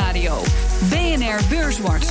Nieuwsradio. BNR Beurswatch.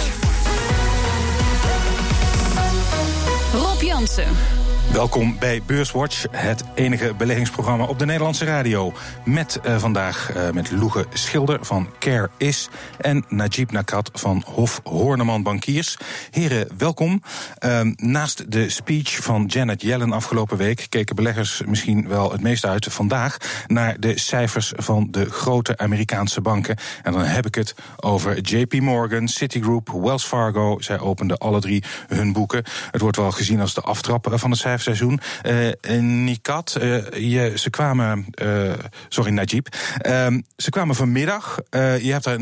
Rob Jansen. Welkom bij Beurswatch, het enige beleggingsprogramma op de Nederlandse radio. Met uh, vandaag uh, met Loege Schilder van Care Is en Najib Nakat van Hof Horneman Bankiers. Heren, welkom. Uh, naast de speech van Janet Yellen afgelopen week keken beleggers misschien wel het meest uit vandaag naar de cijfers van de grote Amerikaanse banken. En dan heb ik het over JP Morgan, Citigroup, Wells Fargo. Zij openden alle drie hun boeken. Het wordt wel gezien als de aftrap van de cijfers seizoen. Uh, Nikat, uh, je, ze kwamen, uh, sorry Najib, ehm, ze kwamen vanmiddag. je hebt daar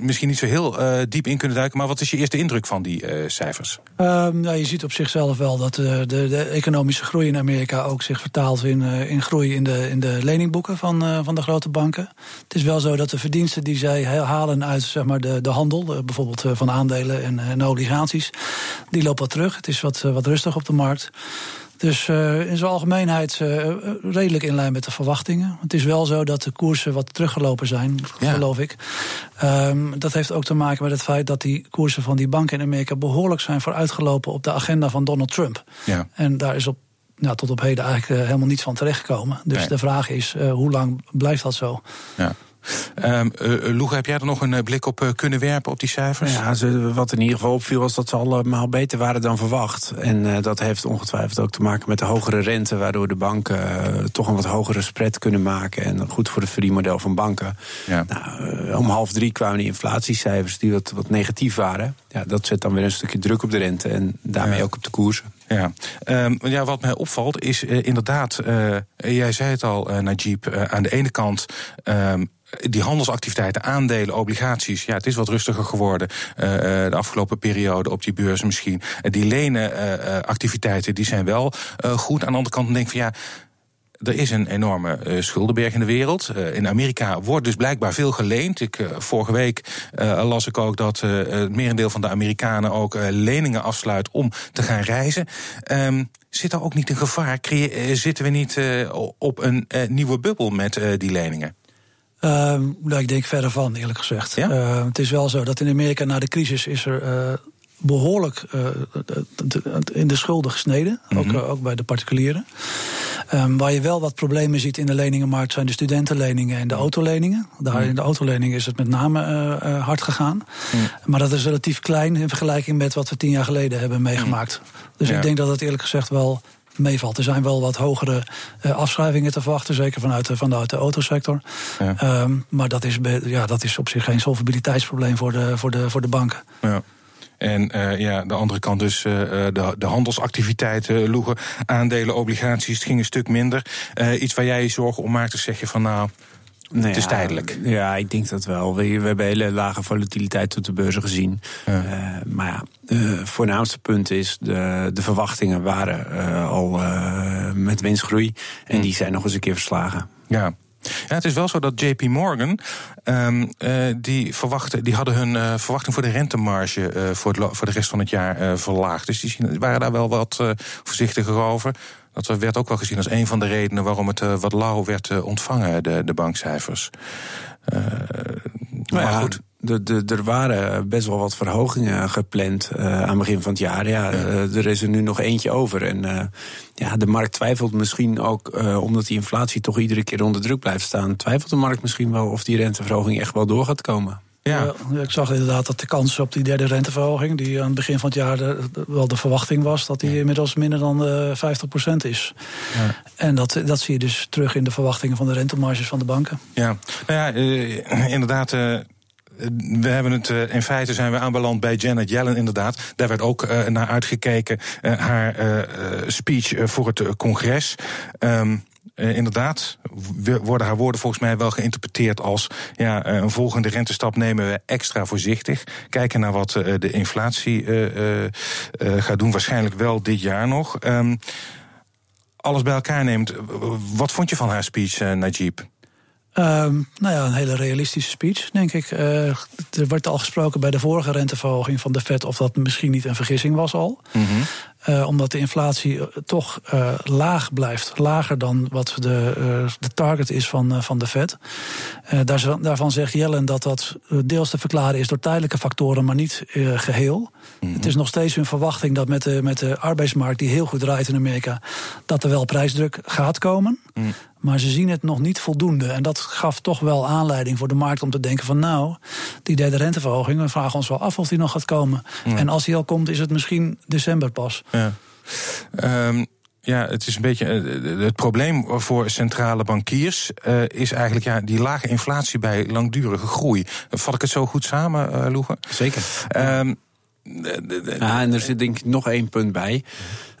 misschien niet zo heel diep in kunnen duiken, maar wat is je eerste indruk van die cijfers? Nou, je ziet op zichzelf wel dat de, de, de, economische groei in Amerika ook zich vertaalt in, in groei in de, in de leningboeken van, van de grote banken. Het is wel zo dat de verdiensten die zij halen uit zeg maar, de, de handel, bijvoorbeeld van aandelen en, en obligaties, die lopen wat terug. Het is wat, wat rustig op de markt. Dus uh, in zijn algemeenheid uh, redelijk in lijn met de verwachtingen. Het is wel zo dat de koersen wat teruggelopen zijn, ja. geloof ik. Um, dat heeft ook te maken met het feit dat die koersen van die banken in Amerika behoorlijk zijn vooruitgelopen op de agenda van Donald Trump. Ja. En daar is op nou, tot op heden eigenlijk helemaal niets van terechtgekomen. Dus nee. de vraag is, uh, hoe lang blijft dat zo? Ja. Um, uh, Loeg, heb jij er nog een blik op kunnen werpen op die cijfers? Ja, ze, wat in ieder geval opviel was dat ze allemaal beter waren dan verwacht. En dat heeft ongetwijfeld ook te maken met de hogere rente, waardoor de banken toch een wat hogere spread kunnen maken. En goed voor het verdienmodel van banken. Ja. Nou, om half drie kwamen die inflatiecijfers die wat, wat negatief waren. Ja, dat zet dan weer een stukje druk op de rente en daarmee ja. ook op de koersen. Ja, um, ja wat mij opvalt is inderdaad, jij zei het al, Najib, aan de ene kant. Um, die handelsactiviteiten, aandelen, obligaties, ja, het is wat rustiger geworden uh, de afgelopen periode op die beurzen misschien. Uh, die lenenactiviteiten, die zijn wel goed. Aan de andere kant denk ik van ja. Er is een enorme uh, schuldenberg in de wereld. Uh, in Amerika wordt dus blijkbaar veel geleend. Ik, uh, vorige week las ik ook dat het merendeel van de Amerikanen ook leningen afsluit om te gaan reizen. Um, zit er ook niet een gevaar? zitten we niet op een nieuwe bubbel met die leningen? Uh, nou, ik denk verder van, eerlijk gezegd. Ja? Uh, het is wel zo dat in Amerika na de crisis is er behoorlijk uh, in de schulden gesneden. Mm -hmm. ook, ook, bij de particulieren. Um, waar je wel wat problemen ziet in de leningenmarkt zijn de studentenleningen en de autoleningen. Daar mm in de autoleningen is het met name hard gegaan. Mm. Maar dat is relatief klein in vergelijking met wat we tien jaar geleden hebben meegemaakt. Dus ja. ik denk dat het eerlijk gezegd wel meevalt. Er zijn wel wat hogere uh, afschrijvingen te verwachten, zeker vanuit de, vanuit de autosector. Ja. Um, maar dat is, ja, dat is op zich geen solvabiliteitsprobleem voor de, voor de, voor de banken. Ja. En uh, ja, de andere kant dus uh, de, de handelsactiviteiten, loegen, aandelen, obligaties, het ging een stuk minder. Uh, iets waar jij je zorgen om maakt, zeg je van nou, nou het is ja, tijdelijk. Ja, ik denk dat wel. We, we hebben hele lage volatiliteit op de beurzen gezien. Ja. Uh, maar ja, het uh, voornaamste punt is, de, de verwachtingen waren uh, al met winstgroei. En hm. die zijn nog eens een keer verslagen. Ja, ja, het is wel zo dat JP Morgan, um, uh, die, verwachten, die hadden hun uh, verwachting voor de rentemarge uh, voor, het, voor de rest van het jaar verlaagd. Dus die waren daar wel wat voorzichtiger over. Dat werd ook wel gezien als een van de redenen waarom het wat lauw werd ontvangen, de, de bankcijfers. maar ja, goed. De, de, er waren best wel wat verhogingen gepland uh, aan het begin van het jaar. Ja, ja. Uh, er is er nu nog eentje over. En uh, ja, de markt twijfelt misschien ook, omdat die inflatie toch iedere keer onder druk blijft staan, twijfelt de markt misschien wel of die renteverhoging echt wel door gaat komen. Ja. ja. ik zag inderdaad dat de kans op die derde renteverhoging, die aan het begin van het jaar de, de, wel de verwachting was, dat die ja. inmiddels minder dan uh, 50% is. Ja. En dat, dat zie je dus terug in de verwachtingen van de rentemarges van de banken. Ja, nou ja, uh, inderdaad. Uh we hebben het, uh, in feite zijn we aanbeland bij Janet Yellen inderdaad. Daar werd ook uh, naar uitgekeken. Haar speech voor het congres. Uh, inderdaad, worden haar woorden volgens mij wel geïnterpreteerd als ja, een volgende rentestap nemen we extra voorzichtig. Kijken naar wat de inflatie gaat doen, waarschijnlijk wel dit jaar nog. Um, alles bij elkaar neemt, wat vond je van haar speech, Najib? Um, nou ja, een hele realistische speech, denk ik. Uh, er werd al gesproken bij de vorige renteverhoging van de Fed of dat misschien niet een vergissing was al. -hmm. Uh, omdat de inflatie toch uh, laag blijft. Lager dan wat de, uh, de target is van, van de Fed. Daar, daarvan zegt Jellen dat dat deels te verklaren is door tijdelijke factoren, maar niet geheel. Mm -hmm. Het is nog steeds hun verwachting dat met de, met de arbeidsmarkt, die heel goed draait in Amerika, dat er wel prijsdruk gaat komen. Mm. Maar ze zien het nog niet voldoende. En dat gaf toch wel aanleiding voor de markt om te denken van nou, die derde renteverhoging, we vragen ons wel af of die nog gaat komen. Ja. En als die al komt, is het misschien december pas. Ja. Um, ja, het is een beetje. Het probleem voor centrale bankiers uh, is eigenlijk ja, die lage inflatie bij langdurige groei. Vat ik het zo goed samen, uh, Loegen? Zeker. Um, ja, en er zit denk ik nog één punt bij.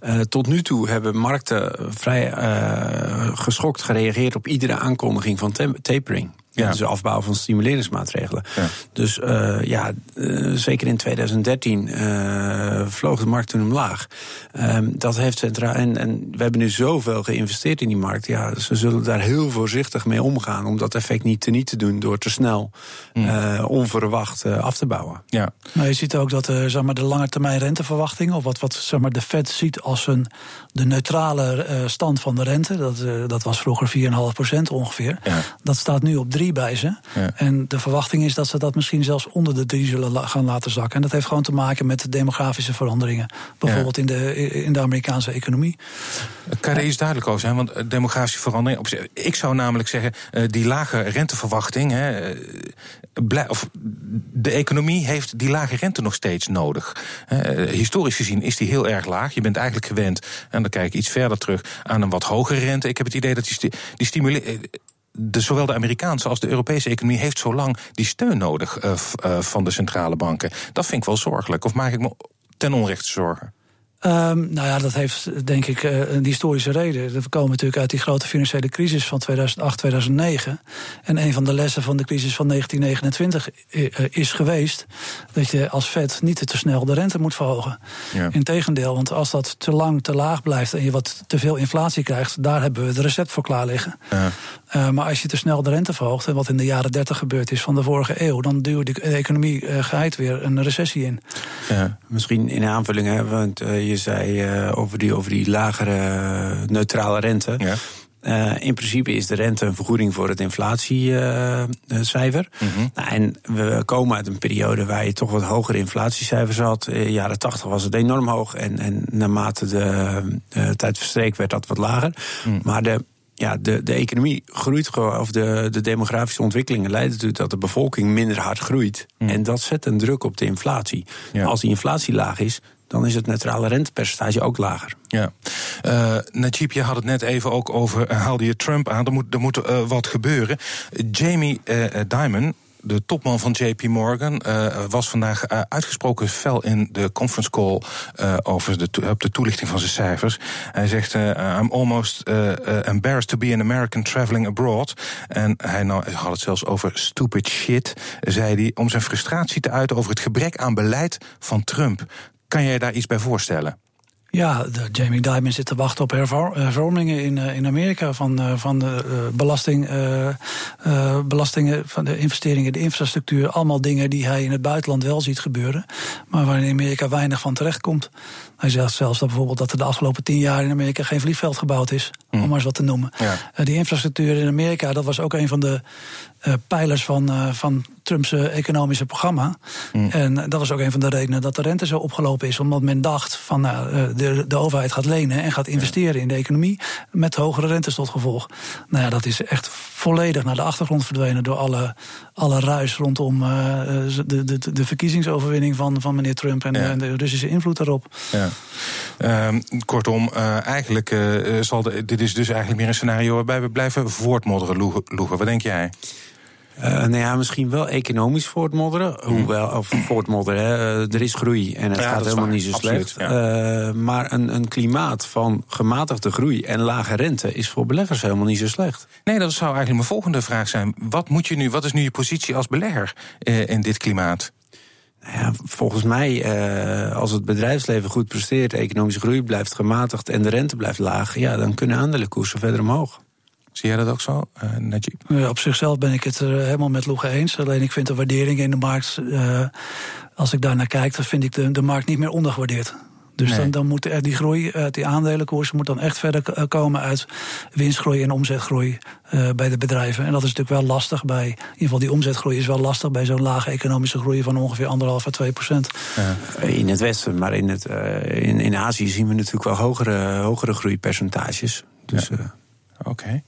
Uh, tot nu toe hebben markten vrij uh, geschokt gereageerd op iedere aankondiging van tapering. Ja. Dus afbouw van stimuleringsmaatregelen. Ja. Dus uh, ja, uh, zeker in 2013 uh, vloog de markt toen omlaag. Um, dat heeft centraal. En, en we hebben nu zoveel geïnvesteerd in die markt. Ja, ze zullen daar heel voorzichtig mee omgaan. Om dat effect niet te niet te doen door te snel mm. onverwacht af te bouwen. Ja. Maar je ziet ook dat zeg maar, de lange termijn renteverwachtingen, of wat, wat zeg maar, de Fed ziet als een, de neutrale stand van de rente, dat, dat was vroeger 4,5% ongeveer. Ja. Dat staat nu op 3 bij ze. Ja. En de verwachting is dat ze dat misschien zelfs onder de drie zullen gaan laten zakken. En dat heeft gewoon te maken met de demografische veranderingen. Bijvoorbeeld ja. in, de, in de Amerikaanse economie. Kan er iets duidelijk over zijn? Want eh, demografische veranderingen. Ik zou namelijk zeggen, eh, die lage renteverwachting. Hè, of de economie heeft die lage rente nog steeds nodig. historisch gezien is die heel erg laag. Je bent eigenlijk gewend, en dan kijk ik iets verder terug, aan een wat hogere rente. Ik heb het idee dat die, die de, zowel de Amerikaanse als de Europese economie heeft zo lang die steun nodig uh, uh, van de centrale banken. Dat vind ik wel zorgelijk. Of maak ik me ten onrechte zorgen? Um, nou ja, dat heeft denk ik uh, een historische reden. We komen natuurlijk uit die grote financiële crisis van 2008, 2009. En een van de lessen van de crisis van 1929 uh, is geweest dat je als Fed niet te snel de rente moet verhogen. Ja. Integendeel, want als dat te lang te laag blijft en je wat te veel inflatie krijgt, daar hebben we het recept voor klaar liggen. Ja. Uh, maar als je te snel de rente verhoogt, en wat in de jaren 30 gebeurd is van de vorige eeuw, dan duwt de economie uh, geheid weer een recessie in. Ja, misschien in aanvulling, hè, want uh, je zei over, die, over die lagere neutrale rente. Ja. Uh, in principe is de rente een vergoeding voor het inflatiecijfer. Uh, mm-hmm. nou, en we komen uit een periode waar je toch wat hogere inflatiecijfers had. In de jaren 80 was het enorm hoog. En, en naarmate de tijd verstreek werd dat wat lager. Mm. Maar de ja, de, de economie groeit gewoon, of de, de demografische ontwikkelingen leiden ertoe dat de bevolking minder hard groeit. Mm. En dat zet een druk op de inflatie. Ja. Als die inflatie laag is, dan is het neutrale rentepercentage ook lager. Ja. Uh, Najib, je had het net even ook over, uh, haalde je Trump aan, er moet, er moet uh, wat gebeuren. Jamie Dimon, de topman van JP Morgan, was vandaag uitgesproken fel in de conference call over de, op de toelichting van zijn cijfers. Hij zegt: I'm almost embarrassed to be an American traveling abroad. En hij nou, had het zelfs over stupid shit, zei hij, om zijn frustratie te uiten over het gebrek aan beleid van Trump. Kan jij daar iets bij voorstellen? Ja, de Jamie Dimon zit te wachten op hervormingen in, uh, in Amerika van, uh, van de uh, belasting, belastingen, van de investeringen in de infrastructuur. Allemaal dingen die hij in het buitenland wel ziet gebeuren, maar waar in Amerika weinig van terechtkomt. Hij zegt zelfs dat bijvoorbeeld dat er de afgelopen tien jaar in Amerika geen vliegveld gebouwd is, mm. om maar eens wat te noemen. Ja. die infrastructuur in Amerika, dat was ook een van de pijlers van, uh, van Trumps economische programma. Mm. En dat was ook een van de redenen dat de rente zo opgelopen is. Omdat men dacht van nou, de, de overheid gaat lenen en gaat investeren ja. in de economie. Met hogere rentes tot gevolg. Nou ja, dat is echt volledig naar de achtergrond verdwenen door alle, alle ruis rondom uh, de, de, de verkiezingsoverwinning van, van meneer Trump en, ja. de, de Russische invloed daarop. Ja. Uh, kortom, eigenlijk zal de, dit is dus eigenlijk meer een scenario waarbij we blijven voortmodderen, Loegen. Wat denk jij? Uh, nou ja, misschien wel economisch voortmodderen. Hmm. Hoewel, of voortmodderen, hè, er is groei en het ja, gaat helemaal waar. niet zo Absoluut, slecht. Ja. Uh, maar een, een klimaat van gematigde groei en lage rente is voor beleggers helemaal niet zo slecht. Nee, dat zou eigenlijk mijn volgende vraag zijn. Wat, moet je nu, wat is nu je positie als belegger uh, in dit klimaat? Nou ja, volgens mij, uh, als het bedrijfsleven goed presteert, economische groei blijft gematigd en de rente blijft laag, ja, dan kunnen aandelenkoersen verder omhoog. Zie jij dat ook zo, uh, Najib? Ja, op zichzelf ben ik het er helemaal met Loege eens. Alleen ik vind de waardering in de markt, uh, als ik daar naar kijk, dan vind ik de, de markt niet meer ondergewaardeerd. Dus Nee. dan, dan moet er die groei, uit die aandelenkoers, moet dan echt verder komen uit winstgroei en omzetgroei eh, bij de bedrijven. En dat is natuurlijk wel lastig bij, in ieder geval die omzetgroei is wel lastig bij zo'n lage economische groei van ongeveer anderhalf à 2 procent. In het Westen, maar in, het, eh, in, in Azië zien we natuurlijk wel hogere, hogere groeipercentages. Dus, eh, Oké.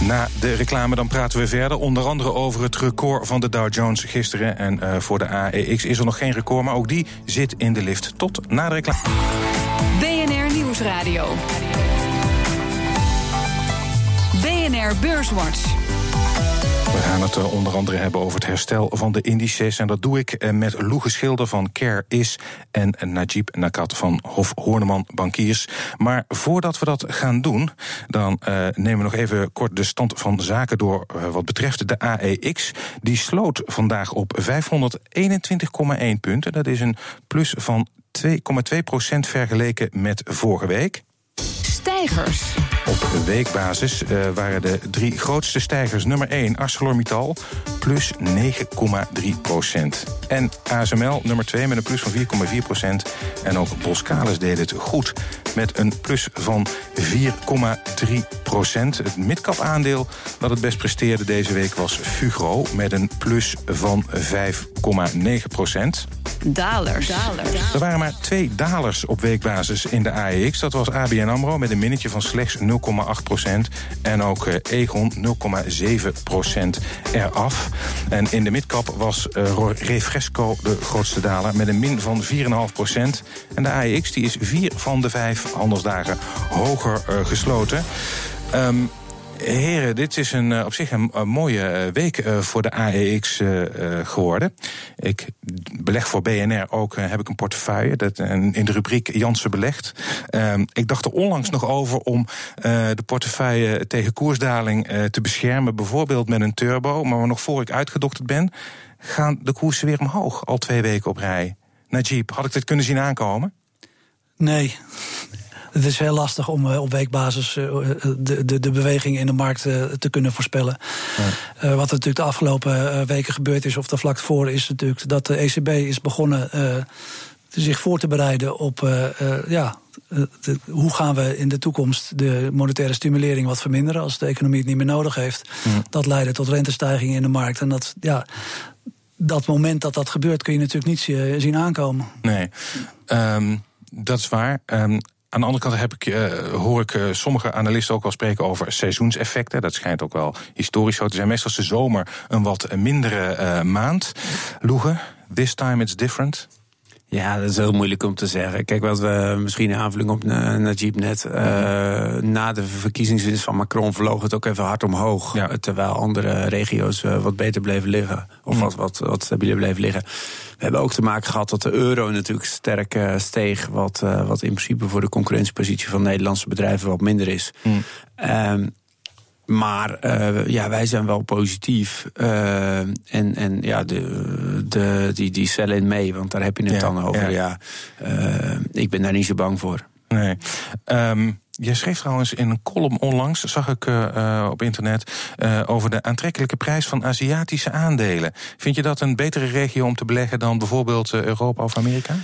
Na de reclame dan praten we verder. Onder andere over het record van de Dow Jones gisteren. En eh, voor de AEX is er nog geen record, maar ook die zit in de lift. Tot na de reclame. BNR Nieuwsradio. BNR Beurswatch. We gaan het eh, onder andere hebben over het herstel van de indices. En dat doe ik eh, met Loege Schilder van Care Is en Najib Nakat van Hof Horneman Bankiers. Maar voordat we dat gaan doen, dan eh, nemen we nog even kort de stand van zaken door wat betreft de AEX. Die sloot vandaag op 521,1 punten. Dat is een plus van 2,2 procent vergeleken met vorige week. Stijgers. Weekbasis eh, waren de drie grootste stijgers nummer 1 ArcelorMittal plus 9,3 procent. En ASML nummer 2 met een plus van 4,4 procent. En ook Boskalis deed het goed met een plus van 4,3 procent. Het midcap aandeel dat het best presteerde deze week was Fugro met een plus van 5,9 procent. Dalers. Er waren maar twee dalers op weekbasis in de AEX. Dat was ABN AMRO met een minnetje van slechts 0,8 En ook eh, Egon 0,7% eraf. En in de midcap was eh, Refresco de grootste daler met een min van 4,5% En de AEX die is vier van de vijf handelsdagen hoger eh, gesloten. Ehm, Heren, dit is een, eh, op zich een, mooie eh, week eh, voor de AEX geworden. Ik beleg voor BNR ook, heb ik een portefeuille. Dat, in de rubriek Jansen belegt. Ehm, ik dacht er onlangs nog over om de portefeuille tegen koersdaling te beschermen. Bijvoorbeeld met een turbo. Maar nog voor ik uitgedokterd ben, gaan de koersen weer omhoog. Al twee weken op rij. Najib, had ik dit kunnen zien aankomen? Nee. Het is heel lastig om eh, op weekbasis eh, de, de, de beweging in de markt eh, te kunnen voorspellen. Wat er natuurlijk de afgelopen weken gebeurd is, of er vlak voor, is natuurlijk dat de ECB is begonnen zich voor te bereiden op ja, de- hoe gaan we in de toekomst de monetaire stimulering wat verminderen als de economie het niet meer nodig heeft. Dat leidde tot rentestijgingen in de markt. En dat, ja, dat moment dat dat gebeurt kun je natuurlijk niet zien aankomen. Nee, Ehm, dat is waar. Ehm, aan de andere kant heb ik, eh, hoor ik eh, sommige analisten ook wel spreken over seizoenseffecten. Dat schijnt ook wel historisch zo te zijn. Meestal is de zomer een wat mindere eh, maand. Loegen, this time it's different. Ja, dat is heel moeilijk om te zeggen. Kijk, wat we misschien een aanvulling op na- Najib net. eh, na de verkiezingswinst van Macron vloog het ook even hard omhoog. Ja. eh, Terwijl andere regio's eh, wat beter bleven liggen. Of Mm. wat, wat, wat stabieler bleven liggen. We hebben ook te maken gehad dat de euro natuurlijk sterk eh, steeg. Wat, eh, wat in principe voor de concurrentiepositie van Nederlandse bedrijven wat minder is. Mm. Ehm, maar eh, ja, wij zijn wel positief. Eh, en en ja, de, de, die, die cellen in mee, want daar heb je het Ja, dan over. ja. Ja. Eh, ik ben daar niet zo bang voor. Nee. Ehm, jij schreef trouwens in een column onlangs, zag ik op internet, over de aantrekkelijke prijs van Aziatische aandelen. Vind je dat een betere regio om te beleggen dan bijvoorbeeld Europa of Amerika?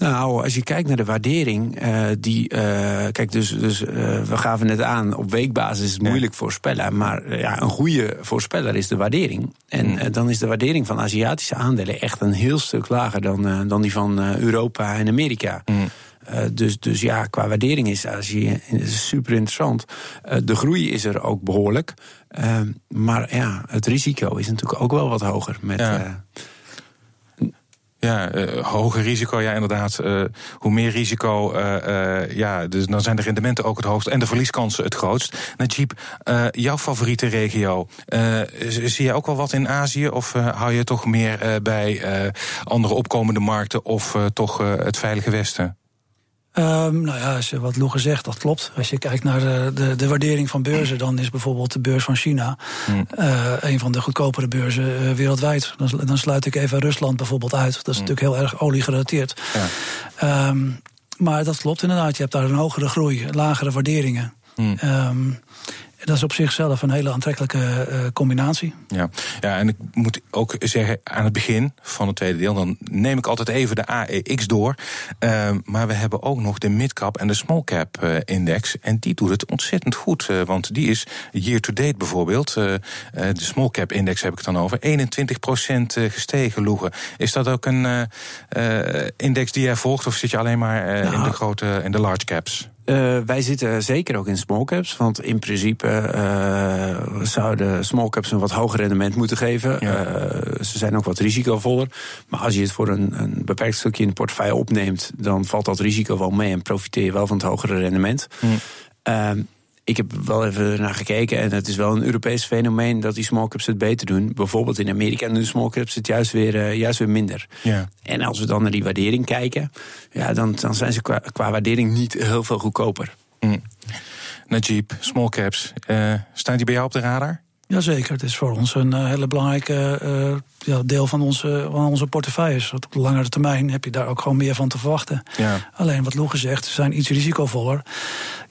Nou, als je kijkt naar de waardering, eh, die. eh, kijk, dus, dus eh, we gaven net aan, op weekbasis is het Ja. moeilijk voorspellen. Maar ja, een goede voorspeller is de waardering. En Mm. eh, dan is de waardering van Aziatische aandelen echt een heel stuk lager dan, dan die van Europa en Amerika. Mm. Eh, dus, dus ja, qua waardering is Azië super interessant. De groei is er ook behoorlijk. Eh, maar ja, het risico is natuurlijk ook wel wat hoger. Met, Ja. Ja, eh, hoger risico, ja, inderdaad. Eh, hoe meer risico, eh, ja, dus dan zijn de rendementen ook het hoogst en de verlieskansen het grootst. Najib, jouw favoriete regio, zie je ook wel wat in Azië? Of hou je toch meer bij andere opkomende markten of toch het Veilige Westen? Ehm, nou ja, als je wat Loege zegt, dat klopt. Als je kijkt naar de, de, de waardering van beurzen, dan is bijvoorbeeld de beurs van China Hmm. eh, een van de goedkopere beurzen eh, wereldwijd. Dan, dan sluit ik even Rusland bijvoorbeeld uit. Dat is natuurlijk heel erg oliegerelateerd. Ja. Ehm, maar dat klopt inderdaad. Je hebt daar een hogere groei, lagere waarderingen. Hmm. Ehm, dat is op zichzelf een hele aantrekkelijke uh, combinatie. Ja. ja, en ik moet ook zeggen, aan het begin van het tweede deel, dan neem ik altijd even de AEX door. Uh, maar we hebben ook nog de midcap en de small cap uh, index. En die doet het ontzettend goed. Uh, want die is year to date bijvoorbeeld. de small cap index heb ik het dan over. 21% gestegen, Loegen. Is dat ook een index die jij volgt? Of zit je alleen maar nou, in de grote in de large caps? Uh, wij zitten zeker ook in small caps. Want in principe uh, zouden small caps een wat hoger rendement moeten geven. Ja. Uh, ze zijn ook wat risicovoller. Maar als je het voor een, een, beperkt stukje in de portefeuille opneemt, dan valt dat risico wel mee en profiteer je wel van het hogere rendement. Mm ik heb wel even naar gekeken en het is wel een Europees fenomeen dat die small caps het beter doen. Bijvoorbeeld in Amerika doen small caps het juist weer, uh, juist weer minder. Ja. En als we dan naar die waardering kijken, ja, dan, dan zijn ze qua, qua waardering niet heel veel goedkoper. Mm. Najib, small caps, uh, staan die bij jou op de radar? Jazeker, het is voor ons een uh, hele belangrijke uh, ja, deel van onze, van onze portefeuilles. Op de langere termijn heb je daar ook gewoon meer van te verwachten. Ja. Alleen wat Loege zegt, ze zijn iets risicovoller.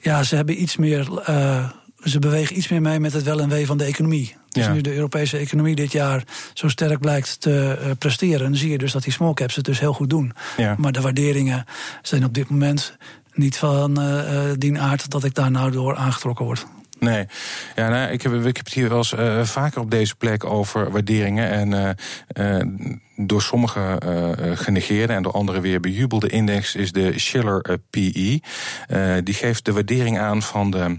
Ja, ze hebben iets meer. Uh, ze bewegen iets meer mee met het wel en wee van de economie. Dus ja. nu de Europese economie dit jaar zo sterk blijkt te uh, presteren, dan zie je dus dat die small caps het dus heel goed doen. Ja. Maar de waarderingen zijn op dit moment niet van uh, die aard dat ik daar nou door aangetrokken word. Nee, ja, nou, ik, heb, het hier wel eens uh, vaker op deze plek over waarderingen. En uh, uh, door sommigen uh, genegeerde en door anderen weer bejubelde index is de Schiller PE. Die geeft de waardering aan van de,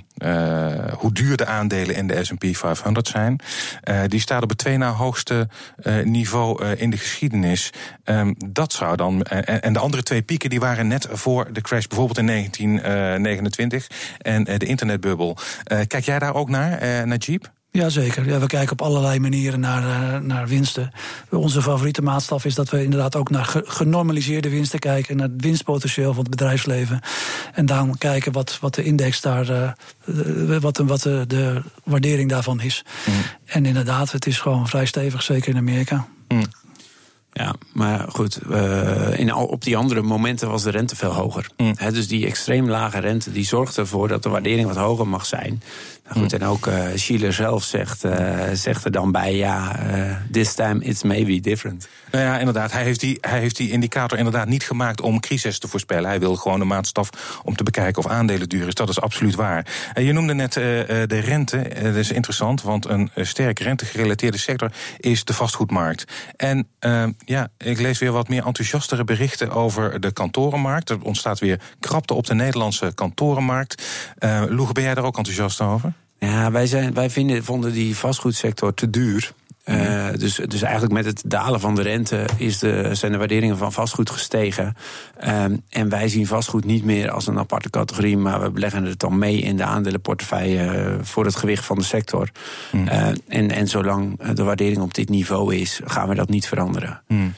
hoe duur de aandelen in de S&P 500 zijn. die staat op het twee na hoogste niveau in de geschiedenis. Um, dat zou dan en, de andere twee pieken die waren net voor de crash, bijvoorbeeld in 1929 en de internetbubbel. Kijk jij daar ook naar, Najib? Jazeker. Ja, we kijken op allerlei manieren naar, uh, naar winsten. Onze favoriete maatstaf is dat we inderdaad ook naar genormaliseerde winsten kijken. Naar het winstpotentieel van het bedrijfsleven. En dan kijken wat, wat de index daar. Uh, wat, wat de, de, waardering daarvan is. Mm. En inderdaad, het is gewoon vrij stevig, zeker in Amerika. Mm. Maar goed, uh, in, op die andere momenten was de rente veel hoger. Mm. dus die extreem lage rente die zorgt ervoor dat de waardering wat hoger mag zijn. Nou goed, mm. en ook uh, Schiller zelf zegt, uh, zegt er dan bij, ja, this time it's maybe different. Nou ja, inderdaad. Hij heeft, die, hij heeft die indicator inderdaad niet gemaakt om crisis te voorspellen. Hij wil gewoon een maatstaf om te bekijken of aandelen duur is. Dat is absoluut waar. En je noemde net de rente. dat is interessant, want een sterk rentegerelateerde sector is de vastgoedmarkt. En ja, ik lees weer wat meer enthousiastere berichten over de kantorenmarkt. Er ontstaat weer krapte op de Nederlandse kantorenmarkt. Uh, Loege, ben jij daar ook enthousiast over? Ja, wij, zijn, wij vinden, vonden die vastgoedsector te duur. Uh, dus, dus eigenlijk met het dalen van de rente is de, zijn de waarderingen van vastgoed gestegen. Um, en wij zien vastgoed niet meer als een aparte categorie, maar we beleggen het dan mee in de aandelenportefeuille voor het gewicht van de sector. Mm. Uh, en, en zolang de waardering op dit niveau is, gaan we dat niet veranderen. Mm.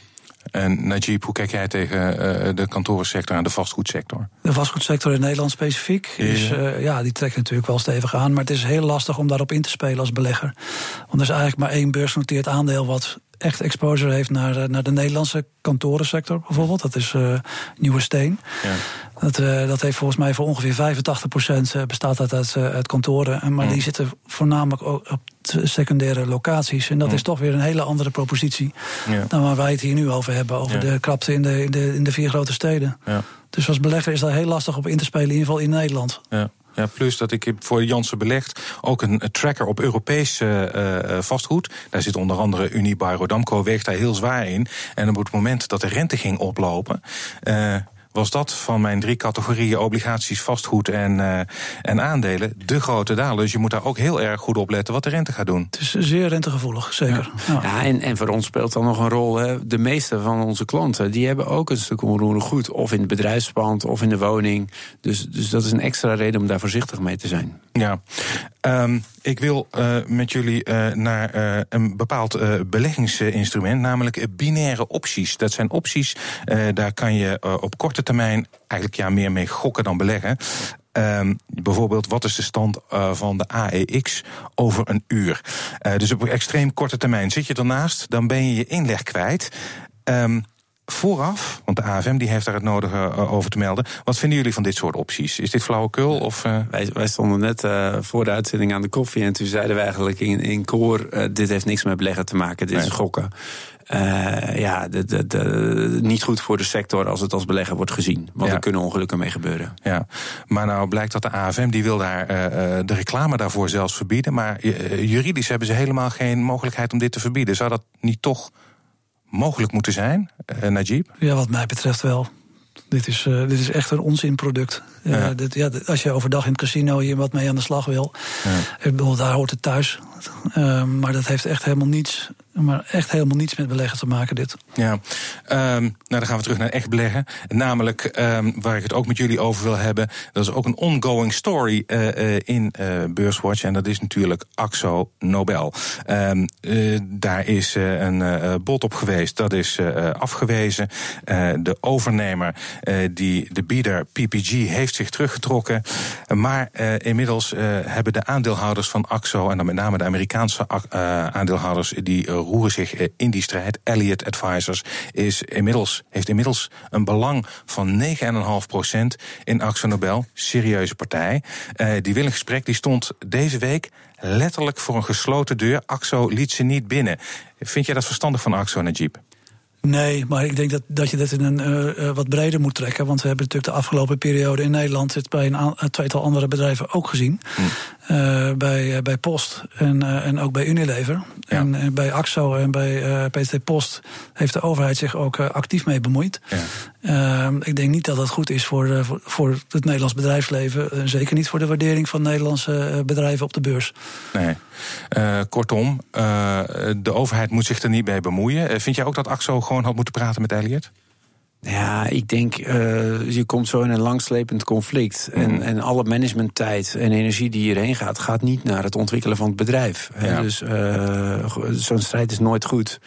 En Najib, hoe kijk jij tegen uh, de kantorensector en de vastgoedsector? De vastgoedsector in Nederland specifiek, is, uh, ja, die trekt natuurlijk wel stevig aan. Maar het is heel lastig om daarop in te spelen als belegger. Want er is eigenlijk maar één beursgenoteerd aandeel wat echt exposure heeft naar, eh, naar de Nederlandse kantorensector bijvoorbeeld. Dat is uh, Nieuwe Steen. Ja. Dat, uh, dat heeft volgens mij voor ongeveer 85% bestaat uit, uit, uit kantoren. Maar die zitten voornamelijk ook op secundaire locaties. En dat is toch weer een hele andere propositie ja. dan waar wij het hier nu over hebben. Over de krapte in de, in, de, in de vier grote steden. Dus als belegger is dat heel lastig op in te spelen, in ieder geval in Nederland. Ja. Ja, plus dat ik voor Janssen belegd ook een tracker op Europees uh, vastgoed. Daar zit onder andere Unibail Rodamco, weegt daar heel zwaar in. En op het moment dat de rente ging oplopen, uh, was dat van mijn drie categorieën obligaties, vastgoed en, uh, en aandelen de grote daler. Dus je moet daar ook heel erg goed op letten wat de rente gaat doen. Het is zeer rentegevoelig, zeker. Ja, ja en, en voor ons speelt dan nog een rol. Hè. De meeste van onze klanten die hebben ook een stuk onroerend goed. Of in het bedrijfspand of in de woning. Dus, dus dat is een extra reden om daar voorzichtig mee te zijn. Ja, um, ik wil uh, met jullie uh, naar uh, een bepaald beleggingsinstrument, namelijk binaire opties. Dat zijn opties, daar kan je op korte termijn eigenlijk ja, meer mee gokken dan beleggen. Um, bijvoorbeeld, wat is de stand uh, van de AEX over een uur? Uh, dus op extreem korte termijn zit je ernaast, dan ben je je inleg kwijt. Um, vooraf, want de AFM die heeft daar het nodige over te melden. Wat vinden jullie van dit soort opties? Is dit flauwekul? Of, wij, wij, stonden net voor de uitzending aan de koffie en toen zeiden we eigenlijk in, in koor: dit heeft niks met beleggen te maken, dit is gokken. Uh, ja, de, de, de, niet goed voor de sector als het als belegger wordt gezien. Want er kunnen ongelukken mee gebeuren. Ja, maar nou blijkt dat de AFM die wil daar uh, de reclame daarvoor zelfs verbieden. Maar juridisch hebben ze helemaal geen mogelijkheid om dit te verbieden. Zou dat niet toch mogelijk moeten zijn, uh, Najib? Ja, wat mij betreft wel. Dit is, uh, dit is echt een onzinproduct. Uh, ja. Dit, ja, als je overdag in het casino hier wat mee aan de slag wil, ja. ik bedoel, daar hoort het thuis. Uh, maar dat heeft echt helemaal niets maar echt helemaal niets met beleggen te maken, dit. Ja, um, nou dan gaan we terug naar echt beleggen. Namelijk, um, waar ik het ook met jullie over wil hebben. Dat is ook een ongoing story uh, uh, in uh, Beurswatch. En dat is natuurlijk Axo Nobel. Um, daar is een bod op geweest. Dat is afgewezen. de overnemer, die, de bieder PPG, heeft zich teruggetrokken. Maar inmiddels hebben de aandeelhouders van Axo... en dan met name de Amerikaanse aandeelhouders... die roeren zich eh, in die strijd. Elliott Advisors is inmiddels, heeft inmiddels een belang van 9,5% in Axo Nobel. Serieuze partij. Uh, die wil een gesprek, die stond deze week letterlijk voor een gesloten deur. Axo liet ze niet binnen. Vind jij dat verstandig van Axo, Najib? Nee, maar ik denk dat, dat je dat in een uh, wat breder moet trekken. Want we hebben natuurlijk de afgelopen periode in Nederland... het bij een, een tweetal andere bedrijven ook gezien. Hm. Uh, bij, bij Post en, en ook bij Unilever. Ja. En bij AXO en bij PT Post heeft de overheid zich ook actief mee bemoeid. Ja. Ehm, ik denk niet dat dat goed is voor, voor, voor het Nederlands bedrijfsleven. zeker niet voor de waardering van Nederlandse bedrijven op de beurs. Nee. kortom, de overheid moet zich er niet mee bemoeien. vind jij ook dat AXO gewoon had moeten praten met Elliot? Ja, ik denk, uh, je komt zo in een langslepend conflict. En, mm. en alle managementtijd en energie die hierheen gaat, gaat niet naar het ontwikkelen van het bedrijf. Ja. Dus uh, zo'n strijd is nooit goed.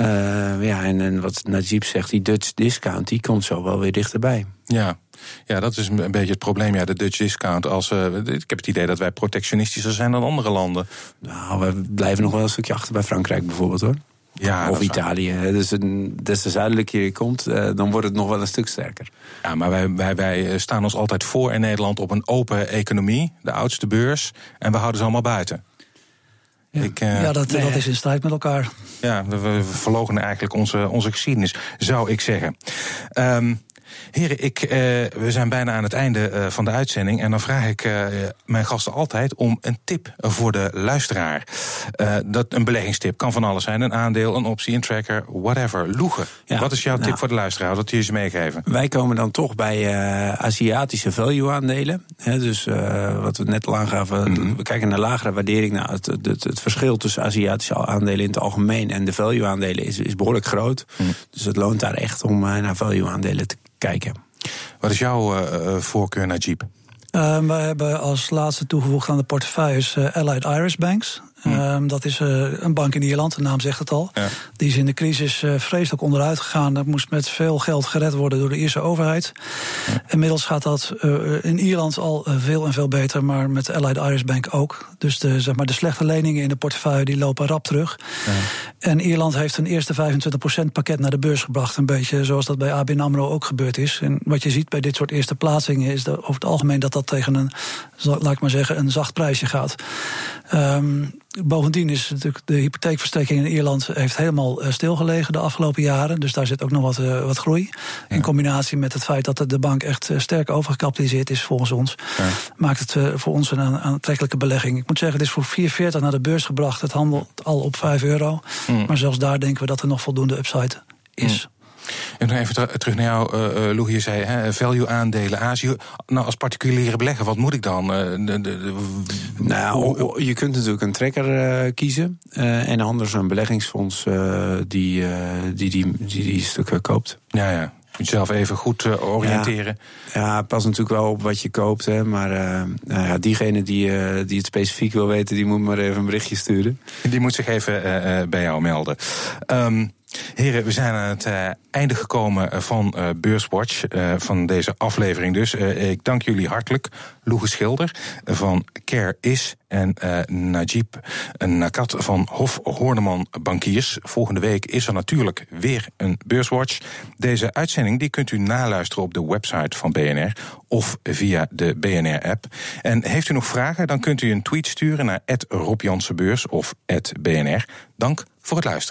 Uh, ja, en, en wat Najib zegt, die Dutch discount, die komt zo wel weer dichterbij. Ja, ja, dat is een beetje het probleem. Ja, de Dutch discount. Als, uh, ik heb het idee dat wij protectionistischer zijn dan andere landen. Nou, we blijven nog wel een stukje achter bij Frankrijk bijvoorbeeld hoor. Ja, of Italië. Dus een, des te zuidelijker je komt, uh, dan wordt het nog wel een stuk sterker. Ja, maar wij, wij, wij staan ons altijd voor in Nederland op een open economie, de oudste beurs. En we houden ze allemaal buiten. Ja, Ik, uh, ja dat, nee. dat is in strijd met elkaar. Ja, we, we verlogen eigenlijk onze, onze geschiedenis, zou ik zeggen. Um, Heren, ik, uh, we zijn bijna aan het einde uh, van de uitzending. En dan vraag ik uh, mijn gasten altijd om een tip voor de luisteraar. dat, een beleggingstip kan van alles zijn. Een aandeel, een optie, een tracker, whatever. Loegen. Ja, wat is jouw nou, tip voor de luisteraar? Dat je ze meegeven. Wij komen dan toch bij Aziatische value-aandelen. dus wat we net al aangaven. Mm -hmm. We kijken naar lagere waardering. Nou, het, het, het, verschil tussen Aziatische aandelen in het algemeen en de value-aandelen is, is behoorlijk groot. Mm -hmm. Dus het loont daar echt om naar value-aandelen te kijken. Wat is jouw uh, voorkeur naar Jeep? Uh, we hebben als laatste toegevoegd aan de portefeuilles uh, Allied Irish Banks. Hm. dat is uh, een bank in Ierland, de naam zegt het al. Ja. Die is in de crisis uh, vreselijk onderuit gegaan. Dat moest met veel geld gered worden door de Ierse overheid. Ja. Inmiddels gaat dat uh, in Ierland al veel en veel beter, maar met Allied Irish Bank ook. Dus de, zeg maar, de slechte leningen in de portefeuille die lopen rap terug. Ja. En Ierland heeft een eerste 25% pakket naar de beurs gebracht. Een beetje zoals dat bij ABN AMRO ook gebeurd is. En wat je ziet bij dit soort eerste plaatsingen is dat over het algemeen dat dat tegen een, laat ik maar zeggen, een zacht prijsje gaat. Um, Bovendien is natuurlijk de hypotheekverstrekking in Ierland heeft helemaal stilgelegen de afgelopen jaren. Dus daar zit ook nog wat, uh, wat groei. Ja. In combinatie met het feit dat de bank echt sterk overgekapitaliseerd is volgens ons. Ja. Maakt het uh, voor ons een aantrekkelijke belegging. Ik moet zeggen, het is voor 4,40 naar de beurs gebracht. Het handelt al op 5 euro. Mm. Maar zelfs daar denken we dat er nog voldoende upside is. Mm. En nog even terug naar jou, uh, Lou. Je zei hè, value aandelen, Azië. Nou, als particuliere belegger, wat moet ik dan? Uh, de, de, de, nou, je kunt natuurlijk een tracker uh, kiezen. Uh, en anders een beleggingsfonds uh, die, die, die, die die stukken koopt. Ja, ja. Moet je zelf even goed oriënteren. Ja, ja, pas natuurlijk wel op wat je koopt. Hè, maar nou ja, diegene die, die het specifiek wil weten, die moet maar even een berichtje sturen. Die moet zich even bij jou melden. Um, Heren, we zijn aan het uh, einde gekomen eh, van uh, Beurswatch, van deze aflevering dus. ik dank jullie hartelijk. Loege Schilder van Care Is en Najib Nakat van Hof Horneman Bankiers. Volgende week is er natuurlijk weer een Beurswatch. Deze uitzending die kunt u naluisteren op de website van BNR of via de BNR-app. En heeft u nog vragen, dan kunt u een tweet sturen naar Rob of BNR. Dank voor het luisteren.